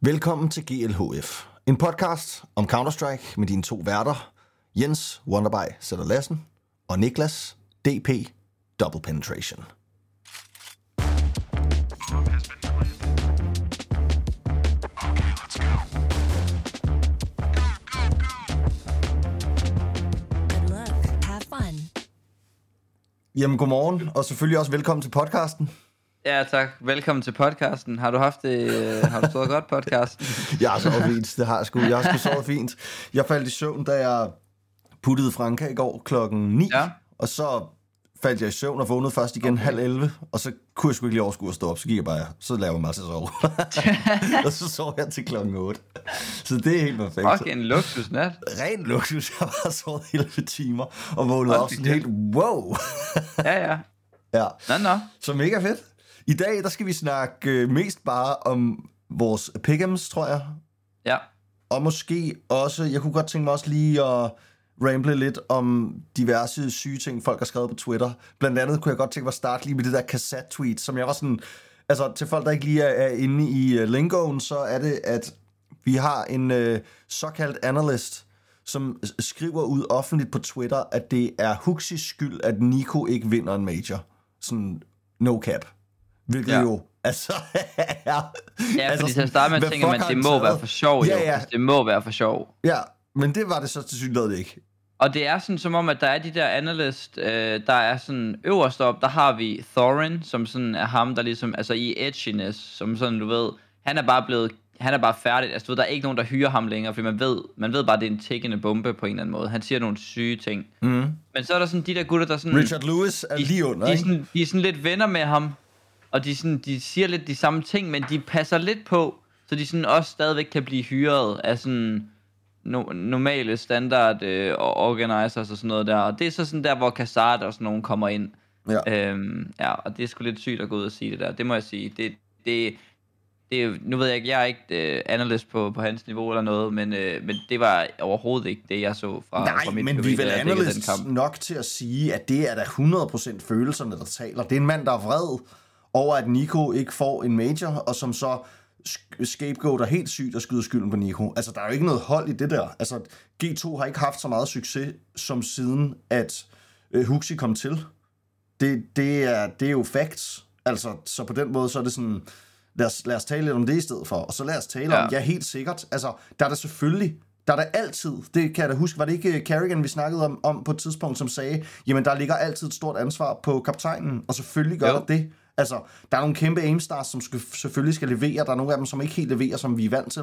Velkommen til GLHF, en podcast om Counter-Strike med dine to værter, Jens Wonderby Sætter Lassen og Niklas DP Double Penetration. Jamen godmorgen, og selvfølgelig også velkommen til podcasten. Ja, tak. Velkommen til podcasten. Har du haft det, øh, har du sovet godt podcasten? Jeg har sovet fint, det har jeg sgu. Jeg har sgu sovet fint. Jeg faldt i søvn, da jeg puttede Franka i går klokken 9, Ja. og så faldt jeg i søvn og vågnede først igen okay. halv 11, og så kunne jeg sgu ikke lige overskue at stå op, så gik jeg bare, så lavede jeg mig til at sove. og så sov jeg til klokken 8. Så det er helt perfekt. Fuck, en luksusnat. Ren luksus, jeg har sovet 11 timer, og vågnede op sådan da helt, wow. Ja, ja. ja, Nå, nå. så mega fedt. I dag, der skal vi snakke øh, mest bare om vores pick'ems, tror jeg. Ja. Og måske også, jeg kunne godt tænke mig også lige at ramble lidt om diverse syge ting, folk har skrevet på Twitter. Blandt andet kunne jeg godt tænke mig at starte lige med det der cassette-tweet, som jeg var sådan... Altså, til folk, der ikke lige er, er inde i uh, lingoen, så er det, at vi har en uh, såkaldt analyst, som skriver ud offentligt på Twitter, at det er Huxis skyld, at Nico ikke vinder en major. Sådan no cap. Hvilket ja. Ja. jo, altså, er... Ja, altså fordi til at starte med tænker man, det må taget? være for sjov, jo. Ja, ja. Altså, det må være for sjov. Ja, men det var det så til synligheden ikke. Og det er sådan som om, at der er de der analyst, øh, der er sådan øverst op, der har vi Thorin, som sådan er ham, der ligesom, altså i edginess, som sådan, du ved, han er bare blevet, han er bare færdig, altså du ved, der er ikke nogen, der hyrer ham længere, fordi man ved, man ved bare, det er en tækkende bombe på en eller anden måde. Han siger nogle syge ting. Mm. Men så er der sådan de der gutter, der sådan... Richard Lewis er de, lige under, de, er ikke? sådan, de er sådan lidt venner med ham, og de, sådan, de siger lidt de samme ting, men de passer lidt på, så de sådan også stadigvæk kan blive hyret af sådan no, normale standard øh, organizers og sådan noget der. Og det er så sådan der, hvor Kassard og sådan nogen kommer ind. Ja. Øhm, ja, og det er sgu lidt sygt at gå ud og sige det der. Det må jeg sige. Det, det, det nu ved jeg ikke, jeg er ikke øh, analyst på, på hans niveau eller noget, men, øh, men det var overhovedet ikke det, jeg så fra, Nej, fra mit men PV, vi er vel kamp. nok til at sige, at det er da 100% følelserne, der taler. Det er en mand, der er vred over, at Nico ikke får en major, og som så scapegoater helt sygt og skyder skylden på Nico. Altså, der er jo ikke noget hold i det der. Altså, G2 har ikke haft så meget succes, som siden at øh, Huxi kom til. Det, det, er, det er jo facts. Altså, så på den måde, så er det sådan, lad os, lad os tale lidt om det i stedet for. Og så lad os tale ja. om, Ja. ja, helt sikkert. Altså, der er der selvfølgelig, der er der altid, det kan jeg da huske, var det ikke Carrigan, vi snakkede om, om på et tidspunkt, som sagde, jamen, der ligger altid et stort ansvar på kaptajnen, og selvfølgelig gør Jo. der det. Altså, der er nogle kæmpe aimstars, som skal, selvfølgelig skal levere, der er nogle af dem, som ikke helt leverer, som vi er vant til.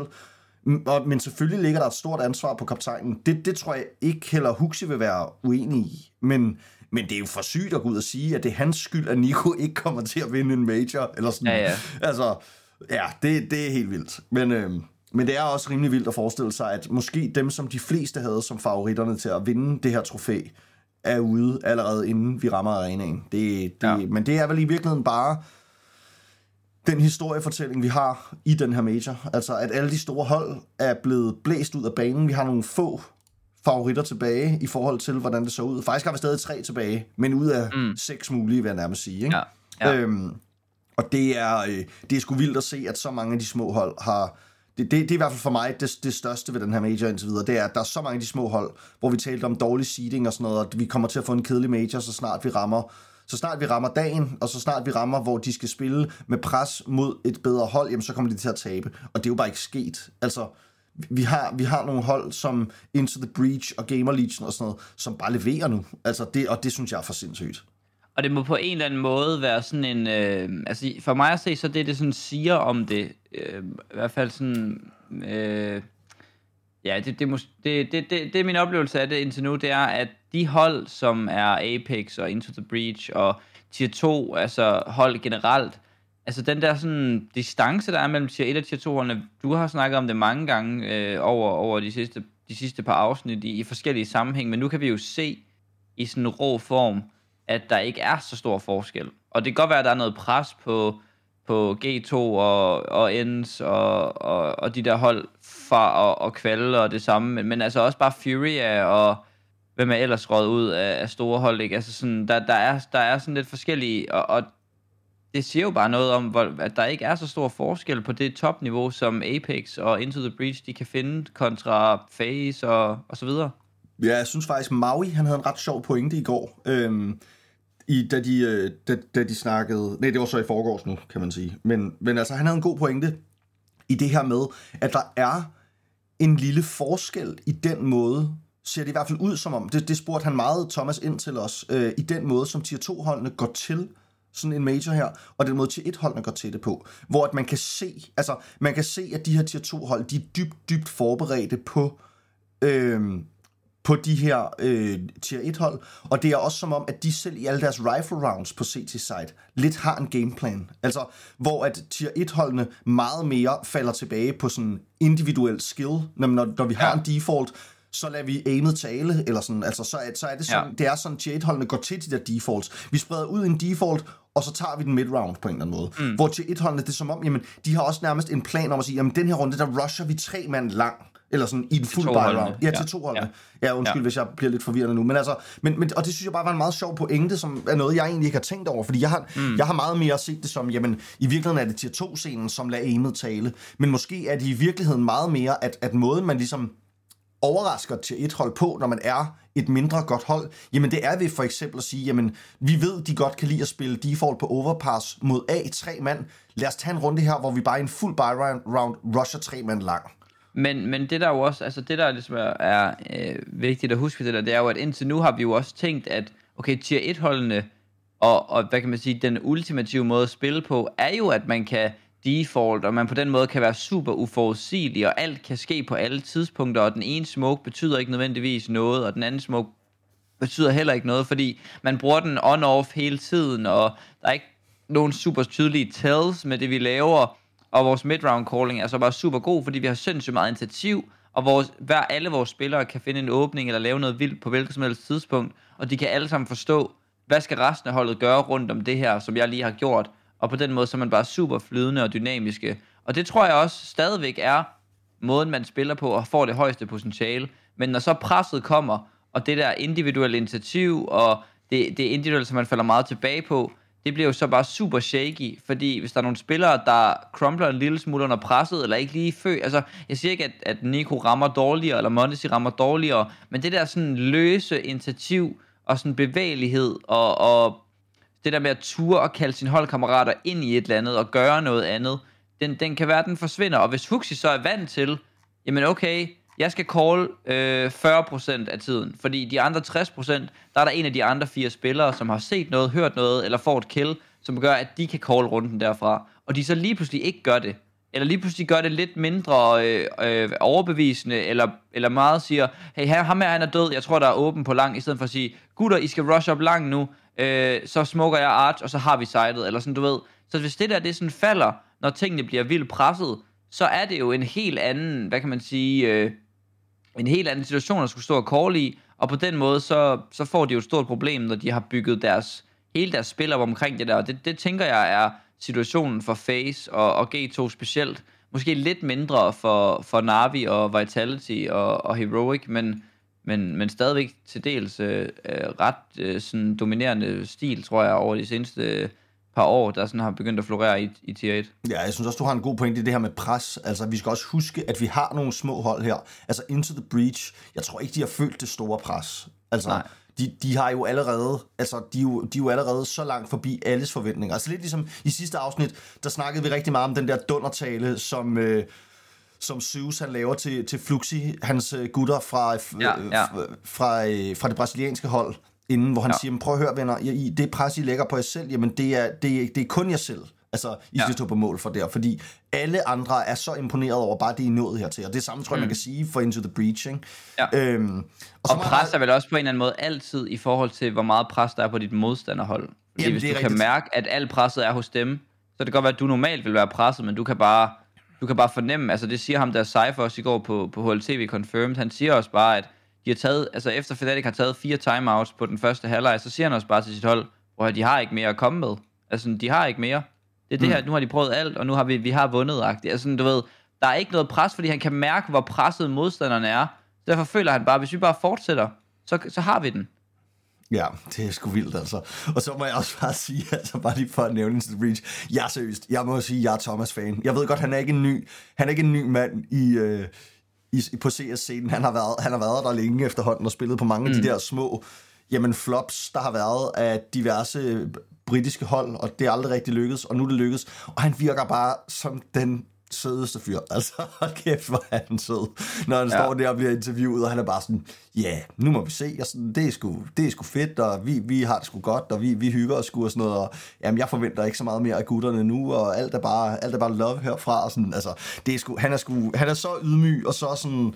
Og, men selvfølgelig ligger der et stort ansvar på kaptajnen. Det, det tror jeg ikke heller Huxi vil være uenig i. Men, men det er jo for sygt at gå ud og sige, at det er hans skyld, at Nico ikke kommer til at vinde en major. Eller sådan. Ja, ja. Altså, ja, det, det er helt vildt. Men, øhm, men det er også rimelig vildt at forestille sig, at måske dem, som de fleste havde som favoritterne til at vinde det her trofæ, er ude allerede inden vi rammer arenaen. Det, det, ja. Men det er vel i virkeligheden bare den historiefortælling, vi har i den her major. Altså, at alle de store hold er blevet blæst ud af banen. Vi har nogle få favoritter tilbage i forhold til, hvordan det så ud. Faktisk har vi stadig tre tilbage, men ud af mm. seks mulige, vil jeg nærmest sige. Ikke? Ja, ja. Øhm, og det er, øh, det er sgu vildt at se, at så mange af de små hold har... Det, det, det er i hvert fald for mig det, det største ved den her major indtil videre, det er, at der er så mange af de små hold, hvor vi talte om dårlig seeding og sådan noget, at vi kommer til at få en kedelig major, så snart vi rammer så snart vi rammer dagen, og så snart vi rammer, hvor de skal spille med pres mod et bedre hold, jamen så kommer de til at tabe. Og det er jo bare ikke sket. Altså, vi har, vi har nogle hold som Into the Breach og Gamer Legion og sådan noget, som bare leverer nu. Altså det, og det synes jeg er for sindssygt. Og det må på en eller anden måde være sådan en... Øh, altså for mig at se, så det, det sådan siger om det, øh, i hvert fald sådan... Øh, ja, det, det, mås- det, det, det, det er min oplevelse af det indtil nu, det er, at de hold, som er Apex og Into the Breach og Tier 2, altså hold generelt, altså den der sådan distance, der er mellem Tier 1 og Tier 2 holdene, du har snakket om det mange gange øh, over, over de, sidste, de sidste par afsnit i, i forskellige sammenhæng, men nu kan vi jo se i sådan en rå form, at der ikke er så stor forskel. Og det kan godt være, at der er noget pres på, på G2 og, og Ends og, og, og de der hold fra og, og kvalde og det samme, men, men altså også bare Fury og hvem er ellers røget ud af, af store hold, ikke? Altså sådan, der, der, er, der er sådan lidt forskellige, og, og det siger jo bare noget om, hvor, at der ikke er så stor forskel på det topniveau, som Apex og Into the Breach, de kan finde kontra FaZe og, og så videre. Ja, jeg synes faktisk, Maui, han havde en ret sjov pointe i går. Øhm, i, da, de, øh, da, da de snakkede... Nej, det var så i forgårs nu, kan man sige. Men, men altså, han havde en god pointe i det her med, at der er en lille forskel i den måde, ser det i hvert fald ud som om, det, det spurgte han meget Thomas ind til os, øh, i den måde, som tier 2-holdene går til sådan en major her, og den måde tier 1-holdene går til det på, hvor at man kan se, altså man kan se, at de her tier 2-hold, de er dybt, dybt forberedte på, øh, på de her øh, tier 1-hold, og det er også som om, at de selv i alle deres rifle rounds på CT-site lidt har en gameplan. Altså, hvor at tier 1-holdene meget mere falder tilbage på sådan individuel skill, når, når vi har ja. en default, så lader vi aimet tale, eller sådan, altså så er, så er det sådan, ja. det er sådan, tier 1-holdene går til de der defaults. Vi spreder ud en default, og så tager vi den mid-round på en eller anden måde. Mm. Hvor tier 1-holdene, det er som om, jamen, de har også nærmest en plan om at sige, jamen den her runde, der rusher vi tre mand lang eller sådan i en fuld buy. Ja, til to holdene. Ja, ja undskyld, ja. hvis jeg bliver lidt forvirrende nu. Men altså, men, men, og det synes jeg bare var en meget sjov pointe, som er noget, jeg egentlig ikke har tænkt over. Fordi jeg har, mm. jeg har meget mere set det som, jamen, i virkeligheden er det tier 2-scenen, som lader aimet tale. Men måske er det i virkeligheden meget mere, at, at måden, man ligesom overrasker til et hold på, når man er et mindre godt hold, jamen det er ved for eksempel at sige, jamen vi ved, de godt kan lide at spille default på overpass mod A3 mand. Lad os tage en runde her, hvor vi bare i en fuld buy round, round rusher tre mand lang. Men, men det der jo også, altså det der ligesom er, er øh, vigtigt at huske det der, det er jo, at indtil nu har vi jo også tænkt, at okay, tier 1 holdene og, og hvad kan man sige, den ultimative måde at spille på, er jo, at man kan default, og man på den måde kan være super uforudsigelig, og alt kan ske på alle tidspunkter, og den ene smoke betyder ikke nødvendigvis noget, og den anden smoke betyder heller ikke noget, fordi man bruger den on-off hele tiden, og der er ikke nogen super tydelige tells med det, vi laver, og vores midround calling er så bare super god, fordi vi har sindssygt meget initiativ, og vores, hver, alle vores spillere kan finde en åbning eller lave noget vildt på hvilket som helst tidspunkt, og de kan alle sammen forstå, hvad skal resten af holdet gøre rundt om det her, som jeg lige har gjort, og på den måde så er man bare super flydende og dynamiske. Og det tror jeg også stadigvæk er måden, man spiller på og får det højeste potentiale. Men når så presset kommer, og det der individuelle initiativ, og det, det individuelle, som man falder meget tilbage på, det bliver jo så bare super shaky, fordi hvis der er nogle spillere, der crumbler en lille smule under presset, eller ikke lige fø, altså jeg siger ikke, at, at Nico rammer dårligere, eller Mondesi rammer dårligere, men det der sådan løse initiativ, og sådan bevægelighed, og, og det der med at ture og kalde sine holdkammerater ind i et eller andet, og gøre noget andet, den, den kan være, den forsvinder, og hvis Huxi så er vant til, jamen okay, jeg skal call øh, 40% af tiden, fordi de andre 60%, der er der en af de andre fire spillere, som har set noget, hørt noget, eller får et kill, som gør, at de kan call runden derfra. Og de så lige pludselig ikke gør det, eller lige pludselig gør det lidt mindre øh, øh, overbevisende, eller, eller meget siger, hey, ham her han er død, jeg tror, der er åben på lang, i stedet for at sige, gutter, I skal rush op lang nu, øh, så smukker jeg arch, og så har vi sightet, eller sådan, du ved. Så hvis det der, det sådan falder, når tingene bliver vildt presset, så er det jo en helt anden, hvad kan man sige, øh, en helt anden situation at skulle stå og call i, og på den måde, så, så får de jo et stort problem, når de har bygget deres, hele deres spil op omkring det der, og det, det tænker jeg er situationen for Face og, og G2 specielt, måske lidt mindre for, for Navi og Vitality og, og Heroic, men, men, men stadigvæk til dels øh, øh ret øh, sådan dominerende stil, tror jeg, over de seneste par år, der sådan har begyndt at florere i, i tier 1. Ja, jeg synes også, du har en god pointe i det her med pres. Altså, vi skal også huske, at vi har nogle små hold her. Altså, Into the Breach, jeg tror ikke, de har følt det store pres. Altså, Nej. De, de har jo allerede, altså, de er jo, de er jo allerede så langt forbi alles forventninger. Altså, lidt ligesom i sidste afsnit, der snakkede vi rigtig meget om den der dundertale, som... Øh, som Zeus han laver til, til Fluxi, hans øh, gutter fra, ja, ja. fra, fra, øh, fra det brasilianske hold, inden, hvor han ja. siger, prøv at høre venner, I, det pres, I lægger på jer selv, jamen det er, det, det er kun jer selv. Altså, I skal ja. stå på mål for det, fordi alle andre er så imponeret over bare det, I nået hertil. Og det samme tror jeg, mm. man kan sige for Into the Breach, ikke? Ja. Øhm, og, og pres er vel også på en eller anden måde altid i forhold til, hvor meget pres der er på dit modstanderhold. Fordi Jamen, hvis du rigtigt. kan mærke, at alt presset er hos dem, så det kan godt være, at du normalt vil være presset, men du kan bare, du kan bare fornemme, altså det siger ham der Cypher også i går på, på HLTV Confirmed, han siger også bare, at de har taget, altså efter Fnatic har taget fire timeouts på den første halvleg, så siger han også bare til sit hold, at de har ikke mere at komme med. Altså, de har ikke mere. Det er det mm. her, nu har de prøvet alt, og nu har vi, vi har vundet. -agtigt. Altså, du ved, der er ikke noget pres, fordi han kan mærke, hvor presset modstanderne er. Derfor føler han bare, hvis vi bare fortsætter, så, så har vi den. Ja, det er sgu vildt, altså. Og så må jeg også bare sige, altså bare lige for at nævne Instant Reach, jeg er seriøst, jeg må sige, jeg er Thomas-fan. Jeg ved godt, han er ikke en ny, han er ikke en ny mand i, øh, i, på CS-scenen. Han har, været, han har været der længe efterhånden og spillet på mange mm. af de der små jamen, flops, der har været af diverse britiske hold, og det er aldrig rigtig lykkedes, og nu er det lykkedes. Og han virker bare som den sødeste fyr. Altså, hold kæft, hvor er han sød. Når han ja. står der og bliver interviewet, og han er bare sådan, ja, yeah, nu må vi se, og sådan, det, er sgu, det er sgu fedt, og vi, vi har det sgu godt, og vi, vi hygger os sgu og sådan noget, og jamen, jeg forventer ikke så meget mere af gutterne nu, og alt er bare, alt er bare love herfra, og sådan, altså, det er sgu, han er sgu, han er så ydmyg, og så sådan,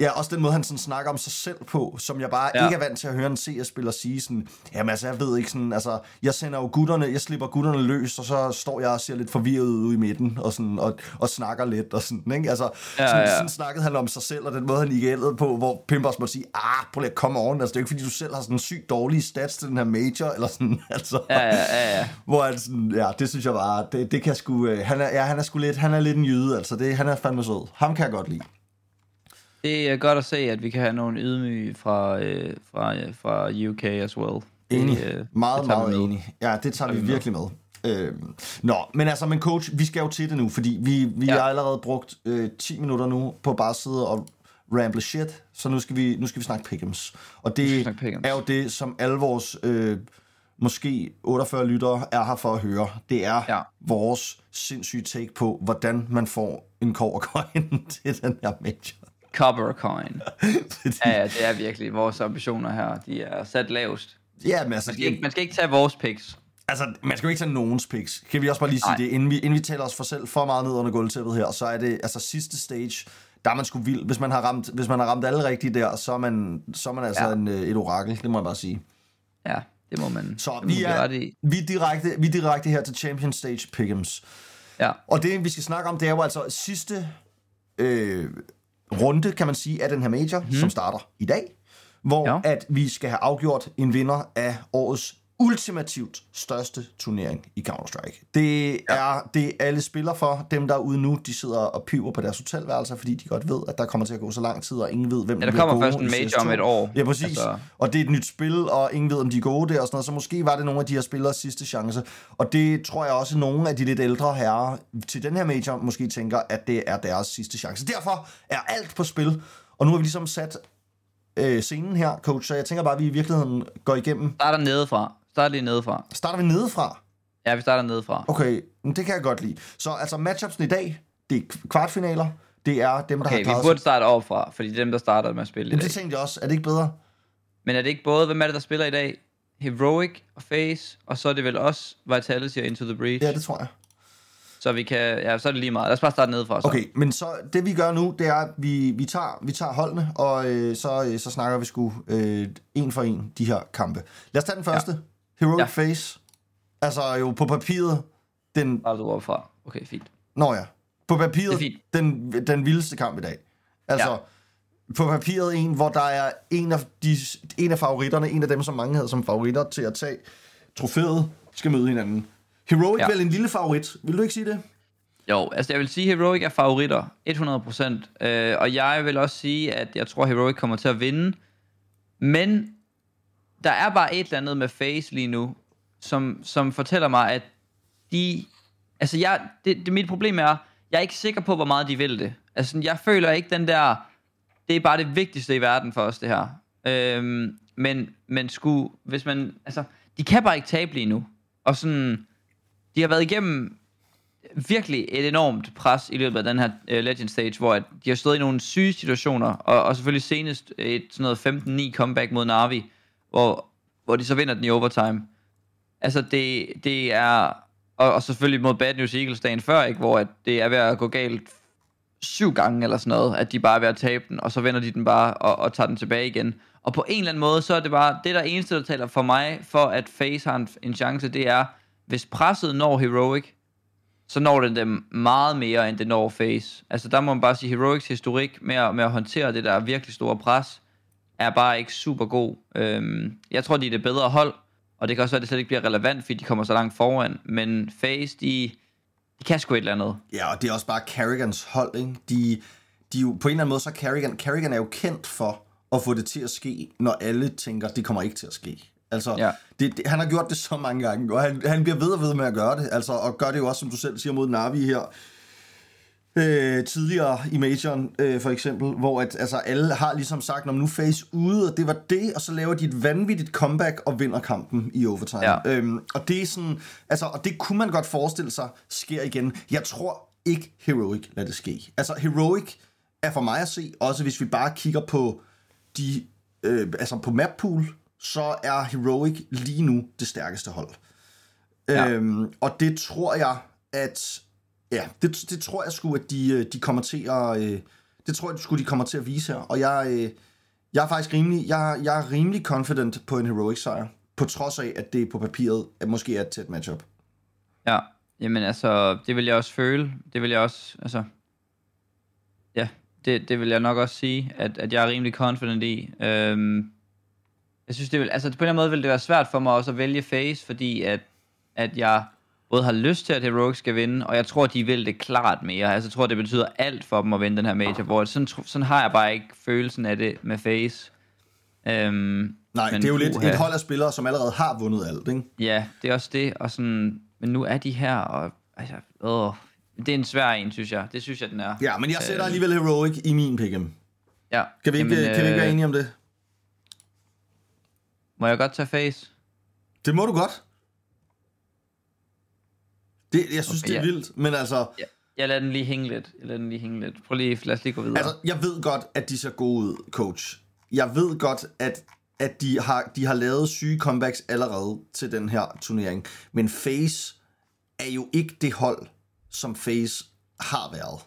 Ja, også den måde, han sådan snakker om sig selv på, som jeg bare ja. ikke er vant til at høre en CS-spiller sige sådan, jamen altså, jeg ved ikke sådan, altså, jeg sender jo gutterne, jeg slipper gutterne løs, og så står jeg og ser lidt forvirret ud i midten, og, sådan, og, og snakker lidt, og sådan, ikke? Altså, ja, sådan, ja. sådan snakkede han om sig selv, og den måde, han gik ældet på, hvor Pimpers måtte sige, ah, prøv lige at komme oven, altså, det er ikke, fordi du selv har sådan sygt dårlige stats til den her major, eller sådan, altså. Ja, ja, ja, ja. Hvor han sådan, ja, det synes jeg bare, det, det kan sgu, øh, han er, ja, han er sgu lidt, han er lidt en jyde, altså, det, han er fandme sød. Ham kan jeg godt lide. Det er godt at se, at vi kan have nogle ydmyge fra, øh, fra, øh, fra UK as well. Enig. Det, øh, meget, det meget enig. Ja, det tager vi virkelig med. Øhm, nå, men altså, men coach, vi skal jo til det nu, fordi vi, vi Ja. har allerede brugt øh, 10 minutter nu på bare at sidde og ramble shit, så nu skal vi, nu skal vi snakke pick'ems. Og det pick'ems. er jo det, som alle vores øh, måske 48 lyttere er her for at høre. Det er Ja. vores sindssyge take på, hvordan man får en coin til den her major. Copper coin. Fordi, Ja, ja, det er virkelig vores ambitioner her. De er sat lavest. ja, men altså, Man skal ikke, man skal ikke tage vores picks. Altså, man skal jo ikke tage nogens picks. Kan vi også bare lige sige Nej. det, inden vi, inden vi taler os for selv for meget ned under gulvtæppet her, så er det, altså sidste stage, der er man sgu vild. Hvis man har ramt, hvis man har ramt alle rigtigt der, så er man, så er man altså ja. En, øh, et orakel, det må jeg bare sige. Ja, det må man. Så det må vi er, ret i. vi, er direkte, vi er direkte her til Champion Stage Pick'ems. Ja, Og det, vi skal snakke om, det er jo altså sidste øh, runde, kan man sige, af den her major, hmm. som starter i dag, hvor. Ja. at vi skal have afgjort en vinder af årets ultimativt største turnering i Counter-Strike. Det ja. er det alle spiller for. Dem, der er ude nu, de sidder og piver på deres hotelværelser, fordi de godt ved, at der kommer til at gå så lang tid, og ingen ved, hvem ja der bliver kommer først en major om CS2. et år. Ja, præcis. Altså... Og det er et nyt spil, og ingen ved, om de er gode der og sådan noget. Så måske var det nogle af de her spillers sidste chance. Og det tror jeg også, nogle af de lidt ældre herrer til den her major måske tænker, at det er deres sidste chance. Derfor er alt på spil. Og nu har vi ligesom sat øh, scenen her, coach, så jeg tænker bare, at vi i virkeligheden går igennem. Starter nedefra. Starter lige nedefra. Starter vi nedefra? Ja, vi starter nedefra. Okay, men det kan jeg godt lide. Så altså matchupsen i dag, det er kvartfinaler. Det er dem, der Okay, har vi klaret burde starte overfra, fordi det er dem, der starter med at spille i Jamen, dag. det tænkte jeg også. Er det ikke bedre? Men er det ikke både, hvem er det, der spiller i dag? Heroic og Face, og så er det vel også Vitality og Into the Breach. Ja, det tror jeg. Så vi kan, ja, så er det lige meget. Lad os bare starte nedefra. Så. Okay, men så det vi gør nu, det er, at vi, vi, tager, vi tager holdene, og øh, så, øh, så snakker vi sgu øh, en for en de her kampe. Lad os tage den første. Ja. Heroic ja. Face. Altså jo på papiret, den... Starter du overfra. Okay, fint. Nå ja. På papiret, den, den vildeste kamp i dag. Altså, ja. På papiret en, hvor der er en af, de, en af favoritterne, en af dem, som mange havde som favoritter til at tage trofæet, skal møde hinanden. Heroic ja. Vel en lille favorit. Vil du ikke sige det? Jo, altså jeg vil sige, at Heroic er favoritter. 100%. Øh, og jeg vil også sige, at jeg tror, Heroic kommer til at vinde. Men der er bare et eller andet med Face lige nu, som, som fortæller mig, at de... Altså jeg, det, det, mit problem er, jeg er ikke sikker på, hvor meget de vil det. Altså jeg føler ikke den der... Det er bare det vigtigste i verden for os, det her. Øhm, men, men sku, hvis man... Altså, de kan bare ikke tabe lige nu. Og sådan... De har været igennem virkelig et enormt pres i løbet af den her øh, uh, Legend Stage, hvor at de har stået i nogle syge situationer, og, og selvfølgelig senest et sådan noget 15-9 comeback mod Navi, hvor, hvor de så vinder den i overtime. Altså det, det er, og, og selvfølgelig mod Bad News Eagles dagen før, ikke, hvor at det er ved at gå galt syv gange eller sådan noget, at de bare er ved at tabe den, og så vender de den bare og, og tager den tilbage igen. Og på en eller anden måde, så er det bare, det der eneste, der taler for mig, for at Face har en, en chance, det er, hvis presset når Heroic, så når den dem meget mere, end det når Face. Altså der må man bare sige, Heroics historik med at, med at håndtere det der virkelig store pres, er bare ikke super god. Øhm, jeg tror, de er det bedre hold, og det kan også være, at det slet ikke bliver relevant, fordi de kommer så langt foran. Men Face, de, de kan sgu et eller andet. Ja, og det er også bare Carrigans hold, ikke? De, de jo, på en eller anden måde, så Carrigan, Carrigan er jo kendt for at få det til at ske, når alle tænker, det kommer ikke til at ske. Altså, Ja. det, det, han har gjort det så mange gange, og han, han bliver ved og ved med at gøre det, altså, og gør det jo også, som du selv siger, mod Navi her, øh, tidligere i Majoren, øh, for eksempel, hvor at, altså, alle har ligesom sagt, om nu face ude, og det var det, og så laver de et vanvittigt comeback og vinder kampen i overtime. Ja. Øhm, og det er sådan, altså, og det kunne man godt forestille sig sker igen. Jeg tror ikke Heroic lader det ske. Altså, Heroic er for mig at se, også hvis vi bare kigger på de, øh, altså på map pool, så er Heroic lige nu det stærkeste hold. Ja. Øhm, og det tror jeg, at ja, det, det tror jeg sgu, at de, øh, de kommer til at, øh, det tror jeg sgu, de kommer til at vise her. Og jeg, øh, jeg er faktisk rimelig, jeg, jeg er rimelig confident på en Heroic sejr, på trods af, at det på papiret at måske er et tæt matchup. Ja, jamen altså, det vil jeg også føle. Det vil jeg også, altså... Ja, det, det vil jeg nok også sige, at, at jeg er rimelig confident i. Øhm, jeg synes, det vil, altså på en eller anden måde vil det være svært for mig også at vælge face, fordi at, at jeg både har lyst til, at Heroic skal vinde, og jeg tror, de vil det klart mere. Altså, jeg tror, det betyder alt for dem at vinde den her major, hvor sådan, sådan har jeg bare ikke følelsen af det med face. Øhm, Nej, men det er jo lidt puha. et hold af spillere, som allerede har vundet alt, ikke? Ja, det er også det, og sådan, men nu er de her, og altså, åh, det er en svær en, synes jeg. Det synes jeg, den er. Ja, men jeg sætter alligevel Heroic i min pick'em. ja. Kan vi, ikke, Jamen, kan vi ikke være øh, enige om det? Må jeg godt tage face? Det må du godt. Det, jeg synes, Okay, det er ja. vildt, men altså... Ja. Jeg lader den lige hænge lidt. Jeg lader den lige hænge lidt. Prøv lige, lad os lige gå videre. Altså, jeg ved godt, at de ser gode ud, coach. Jeg ved godt, at, at de, har, de har lavet syge comebacks allerede til den her turnering. Men FaZe er jo ikke det hold, som FaZe har været.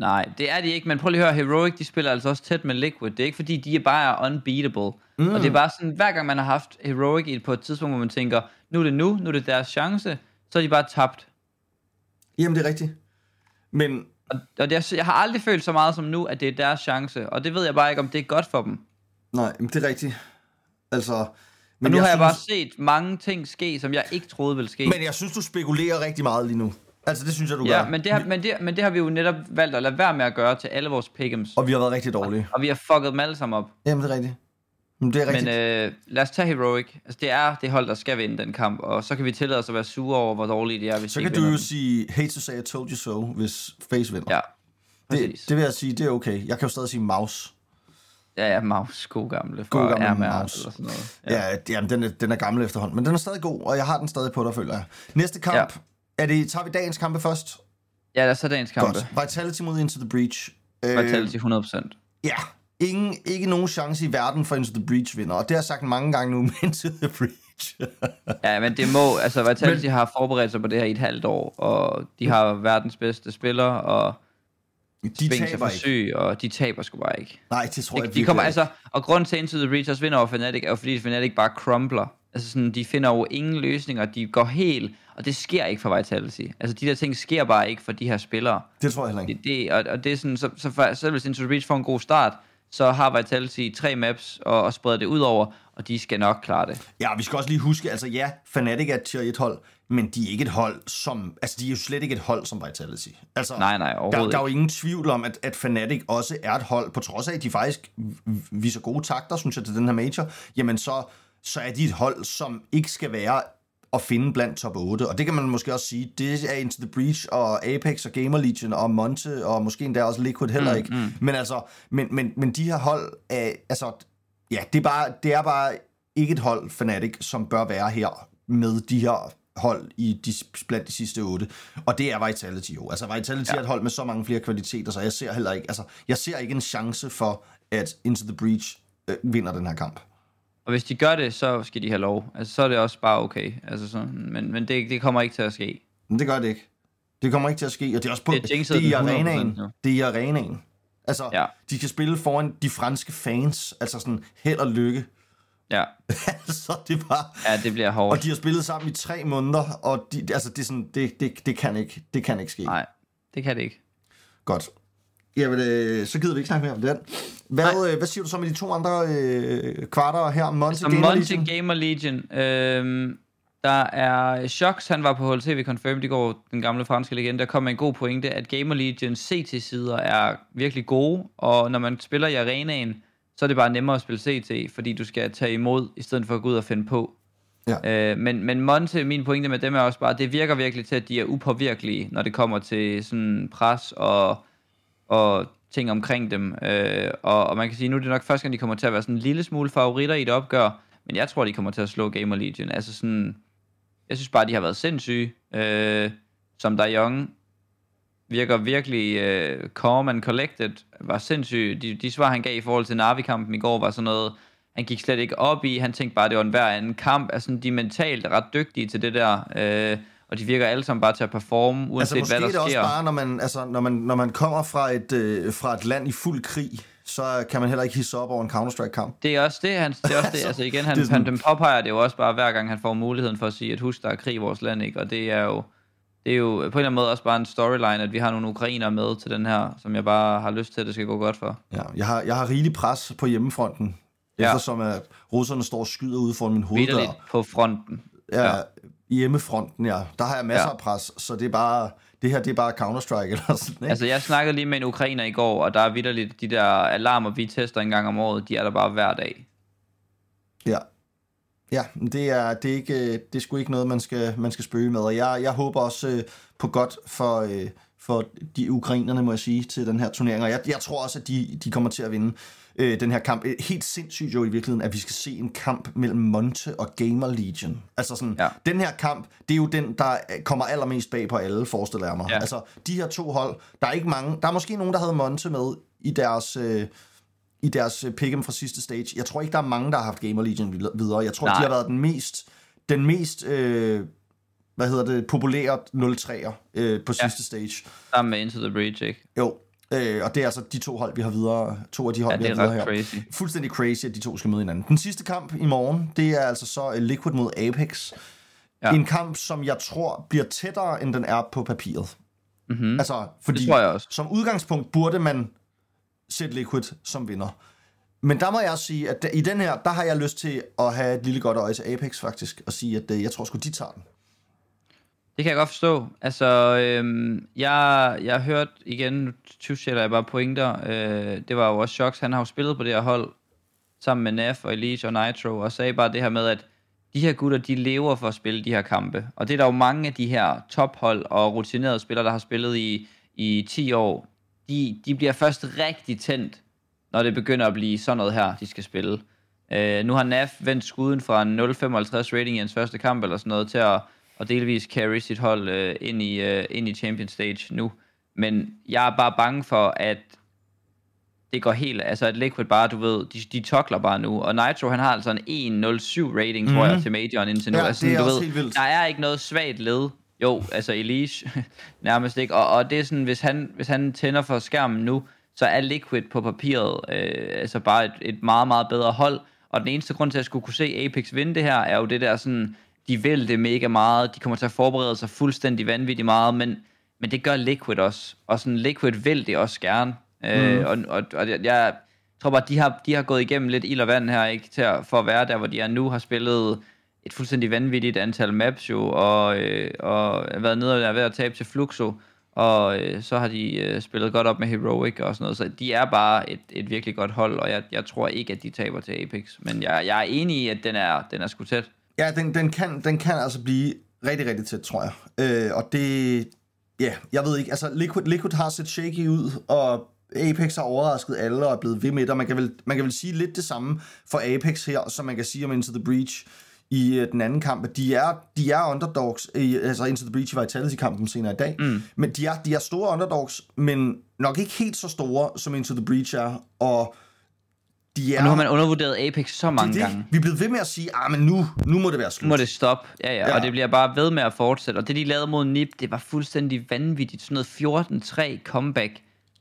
Nej, det er de ikke, men prøv lige at høre, Heroic, de spiller altså også tæt med Liquid. Det er ikke fordi, de er bare unbeatable. Mm. Og det er bare sådan, hver gang man har haft Heroic på et tidspunkt, hvor man tænker, nu er det nu, nu er det deres chance, så er de bare tabt. Jamen, det er rigtigt. Men Og, og det er, jeg har aldrig følt så meget som nu, at det er deres chance. Og det ved jeg bare ikke, om det er godt for dem. nej, men det er rigtigt. Altså... Men Men nu jeg har jeg bare set mange ting ske, som jeg ikke troede ville ske. Men jeg synes, du spekulerer rigtig meget lige nu. Altså, det synes jeg, du ja, gør. men det, har, men, det, men det har vi jo netop valgt at lade være med at gøre til alle vores pick'ems. Og vi har været rigtig dårlige. Og vi har fucket dem alle sammen op. Jamen, det er rigtigt. Men det er rigtigt. Men øh, lad os tage Heroic. Altså, det er det hold, der skal vinde den kamp. Og så kan vi tillade os at være sure over, hvor dårlige de er, hvis så de kan du jo den. sige, hate to say I told you so, hvis FaZe vinder. Ja, det, præcis. det vil jeg sige, det er okay. Jeg kan jo stadig sige mouse. Ja, ja, Maus. God gamle. God gamle RMR Maus. Eller sådan noget. Ja, ja jamen, den, er, den er gammel efterhånden, men den er stadig god, og jeg har den stadig på dig, føler jeg. Næste kamp, Ja. er det, tager vi dagens kampe først? Ja, lad os tage dagens kampe. Godt. Vitality mod Into the Breach. Øh, Vitality 100%. ja, ingen, ikke nogen chance i verden for Into the Breach vinder, og det har jeg sagt mange gange nu med Into the Breach. Ja, men det må... Altså, Vitality men... har forberedt sig på det her i et halvt år, og de har verdens bedste spillere, og de er taber for ikke. syg, og de taber sgu bare ikke. Nej, det tror jeg De, de kommer, ikke. altså, og grunden til, at Into the Breach også vinder over Fnatic, er jo fordi Fnatic bare crumbler. Altså sådan, de finder jo ingen løsninger, de går helt, og det sker ikke for Vitality. Altså de der ting sker bare ikke for de her spillere. Det tror jeg heller ikke. Det, det, og, og det er sådan, så, så for, selv hvis Into the Breach får en god start, så har Vitality tre maps og, og spreder det ud over, og de skal nok klare det. Ja, vi skal også lige huske, altså ja, Fnatic er et tier 1 hold, men de er ikke et hold som, altså de er jo slet ikke et hold som Vitality. Altså, Nej, nej, der, overhovedet der er jo ingen tvivl om, at, at Fnatic også er et hold, på trods af, at de faktisk viser gode takter, synes jeg, til den her major, jamen så, så er de et hold, som ikke skal være at finde blandt top 8. Og det kan man måske også sige, det er Into the Breach og Apex og Gamer Legion og Monte og måske endda også Liquid heller ikke. Mm, mm. Men altså, men, men, men de her hold er, altså, ja, det er bare, det er bare ikke et hold, Fnatic, som bør være her med de her hold i de, blandt de sidste otte. Og det er Vitality jo. Altså Vitality ja. er et hold med så mange flere kvaliteter, så jeg ser heller ikke, altså, jeg ser ikke en chance for, at Into the Breach øh, vinder den her kamp. Og hvis de gør det, så skal de have lov. Altså så er det også bare okay. Altså sådan, men men det, det kommer ikke til at ske. Men det gør det ikke. Det kommer ikke til at ske, og det er også på, Det det, er det er i den 100% arenaen. Det er i arenaen. Altså, Ja. de skal spille foran de franske fans, altså sådan held og lykke. Ja, altså, det var... ja det bliver hårdt. Og de har spillet sammen i tre måneder, og de, altså, det, er sådan, det, det, det, kan ikke, det kan ikke ske. Nej, det kan det ikke. Godt. Jamen, øh, så gider vi ikke snakke mere om den. Hvad, øh, hvad siger du så med de to andre øh, kvarter her? Monte Så Gamer Monte Legion? Gamer Legion. Øhm, der er Shox, han var på HLTV Confirmed i går, den gamle franske legende, der kom med en god pointe, at Gamer Legion CT-sider er virkelig gode, og når man spiller i arenaen, så er det bare nemmere at spille CT, fordi du skal tage imod, i stedet for at gå ud og finde på. Ja. Øh, men, men Monte, min pointe med dem er også bare, det virker virkelig til, at de er upåvirkelige, når det kommer til sådan pres og, og ting omkring dem. Øh, og, og man kan sige, nu er det nok første gang, de kommer til at være sådan en lille smule favoritter i et opgør, men jeg tror, de kommer til at slå Gamer Legion. Altså sådan, jeg synes bare, de har været sindssyge. Øh, som der Young virker virkelig øh, calm and collected, var sindssyg. De, de svar, han gav i forhold til Navi-kampen i går, var sådan noget, han gik slet ikke op i, han tænkte bare, det var en hver anden kamp. Altså, de er mentalt ret dygtige til det der, øh, og de virker alle sammen bare til at performe, uanset altså, hvad der måske er det sker. også bare, når man, altså, når man, når man kommer fra et, øh, fra et land i fuld krig, så kan man heller ikke hisse op over en Counter-Strike-kamp. Det er også det, han, det er også det. Altså igen, han, det sådan- han den påpeger det jo også bare hver gang, han får muligheden for at sige, at husk, der er krig i vores land, ikke? Og det er jo, det er jo på en eller anden måde også bare en storyline, at vi har nogle ukrainer med til den her, som jeg bare har lyst til, at det skal gå godt for. Ja, jeg har, jeg har rigelig pres på hjemmefronten, Ja. eftersom at russerne står og skyder ude foran min hoveddør. Vitterligt på fronten. Ja, Ja. Hjemmefronten, ja. Der har jeg masser Ja. af pres, så det er bare, det her det er bare Counter-Strike eller sådan, ikke? Altså, jeg snakkede lige med en ukrainer i går, og der er vidderligt de der alarmer, vi tester en gang om året, de er der bare hver dag. Ja. Ja, det er, det er, ikke, det er sgu ikke noget, man skal, man skal spøge med. Og jeg, jeg håber også øh, på godt for, øh, for de ukrainerne, må jeg sige, til den her turnering. Og jeg, jeg tror også, at de, de kommer til at vinde øh, den her kamp. Øh, Helt sindssygt jo i virkeligheden, at vi skal se en kamp mellem Monte og Gamer Legion. Altså sådan, Ja. den her kamp, det er jo den, der kommer allermest bag på alle, forestiller jeg mig. Ja. Altså, de her to hold, der er ikke mange, der er måske nogen, der havde Monte med i deres... Øh, i deres øh, pick'em fra sidste stage. Jeg tror ikke, der er mange, der har haft Gamer Legion vid- videre. Jeg tror, Nej. de har været den mest, den mest øh, hvad hedder det, populære 0-3'er øh, på Ja. sidste stage. Sammen med Into the Breach, ikke? Jo, øh, og det er altså de to hold, vi har videre. To af de hold, Ja, vi har er videre her. crazy. Fuldstændig crazy, at de to skal møde hinanden. Den sidste kamp i morgen, det er altså så øh, Liquid mod Apex. Ja. En kamp, som jeg tror bliver tættere, end den er på papiret. Mm-hmm. Altså, fordi Det tror jeg også. som udgangspunkt burde man sætte Liquid som vinder. Men der må jeg også sige, at i den her, der har jeg lyst til at have et lille godt øje til Apex faktisk, og sige, at øh, jeg tror sgu, de tager den. Det kan jeg godt forstå. Altså, øhm, jeg, jeg har hørt igen, nu tyvsætter jeg bare pointer, øh, det var jo også Shox, han har jo spillet på det her hold, sammen med Naf og Elise og Nitro, og sagde bare det her med, at de her gutter, de lever for at spille de her kampe. Og det er der jo mange af de her tophold og rutinerede spillere, der har spillet i, i 10 år, de, de bliver først rigtig tændt, når det begynder at blive sådan noget her, de skal spille. Øh, nu har Naf vendt skuden fra en 0,55 rating i hans første kamp eller sådan noget til at, at delvis carry sit hold øh, ind, i, øh, ind i Champion Stage nu. Men jeg er bare bange for, at det går helt, altså at Liquid bare, du ved, de, de tokler bare nu, og Nitro, han har altså en 1.07 rating, tror jeg, Mhm. til majoren indtil nu. Ja, altså, det er du ved, helt vildt. Der er ikke noget svagt led. Jo, altså Elise, nærmest ikke. Og, og det er sådan, hvis han, hvis han tænder for skærmen nu, så er Liquid på papiret øh, altså bare et, et meget, meget bedre hold. Og den eneste grund til, at jeg skulle kunne se Apex vinde det her, er jo det der sådan, de vil det mega meget, de kommer til at forberede sig fuldstændig vanvittigt meget, men, men det gør Liquid også. Og sådan, Liquid vil det også gerne. Mm. Øh, og, og, og jeg, jeg tror bare, de har, de har gået igennem lidt ild og vand her, ikke, til at, for at være der, hvor de er nu, har spillet et fuldstændig vanvittigt antal maps jo, og, øh, og været nede og er ved at tabe til Fluxo, og øh, så har de øh, spillet godt op med Heroic og sådan noget, så de er bare et, et virkelig godt hold, og jeg, jeg tror ikke, at de taber til Apex, men jeg, jeg er enig i, at den er, den er sgu tæt. Ja, den, den, kan, den kan altså blive rigtig, rigtig tæt, tror jeg. Øh, og det... Ja, jeg ved ikke. Altså, Liquid, Liquid har set shaky ud, og Apex har overrasket alle og er blevet ved med det. Og man kan, vel, man kan vel sige lidt det samme for Apex her, som man kan sige om Into the Breach i øh, den anden kamp. De er, de er underdogs. I, altså, Into the Breach var i Vitality-kampen senere i dag. Mm. Men de er, de er store underdogs, men nok ikke helt så store, som Into the Breach er. Og de er... Og nu har man undervurderet Apex så mange det, det. gange. Vi er blevet ved med at sige, ah, men nu, nu må det være slut. Nu må det stoppe. Ja, ja, Ja. og det bliver bare ved med at fortsætte. Og det, de lavede mod NIP, det var fuldstændig vanvittigt. Sådan noget 14-3 comeback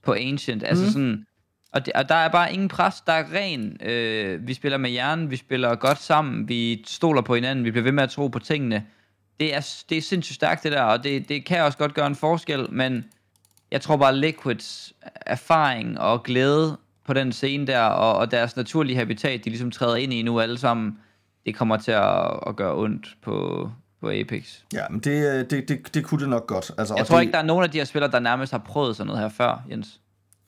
på Ancient. Altså Mhm. sådan... Og, det, og der er bare ingen pres, der er ren. Øh, vi spiller med hjernen, vi spiller godt sammen, vi stoler på hinanden, vi bliver ved med at tro på tingene. Det er, det er sindssygt stærkt det der, og det, det kan også godt gøre en forskel, men jeg tror bare Liquids erfaring og glæde på den scene der, og, og deres naturlige habitat, de ligesom træder ind i nu alle sammen, det kommer til at, at gøre ondt på, på Apex. Ja, men det, øh, det, det, det kunne det nok godt. Altså, Jeg tror det, ikke, der er nogen af de her spillere, der nærmest har prøvet sådan noget her før, Jens. Altså,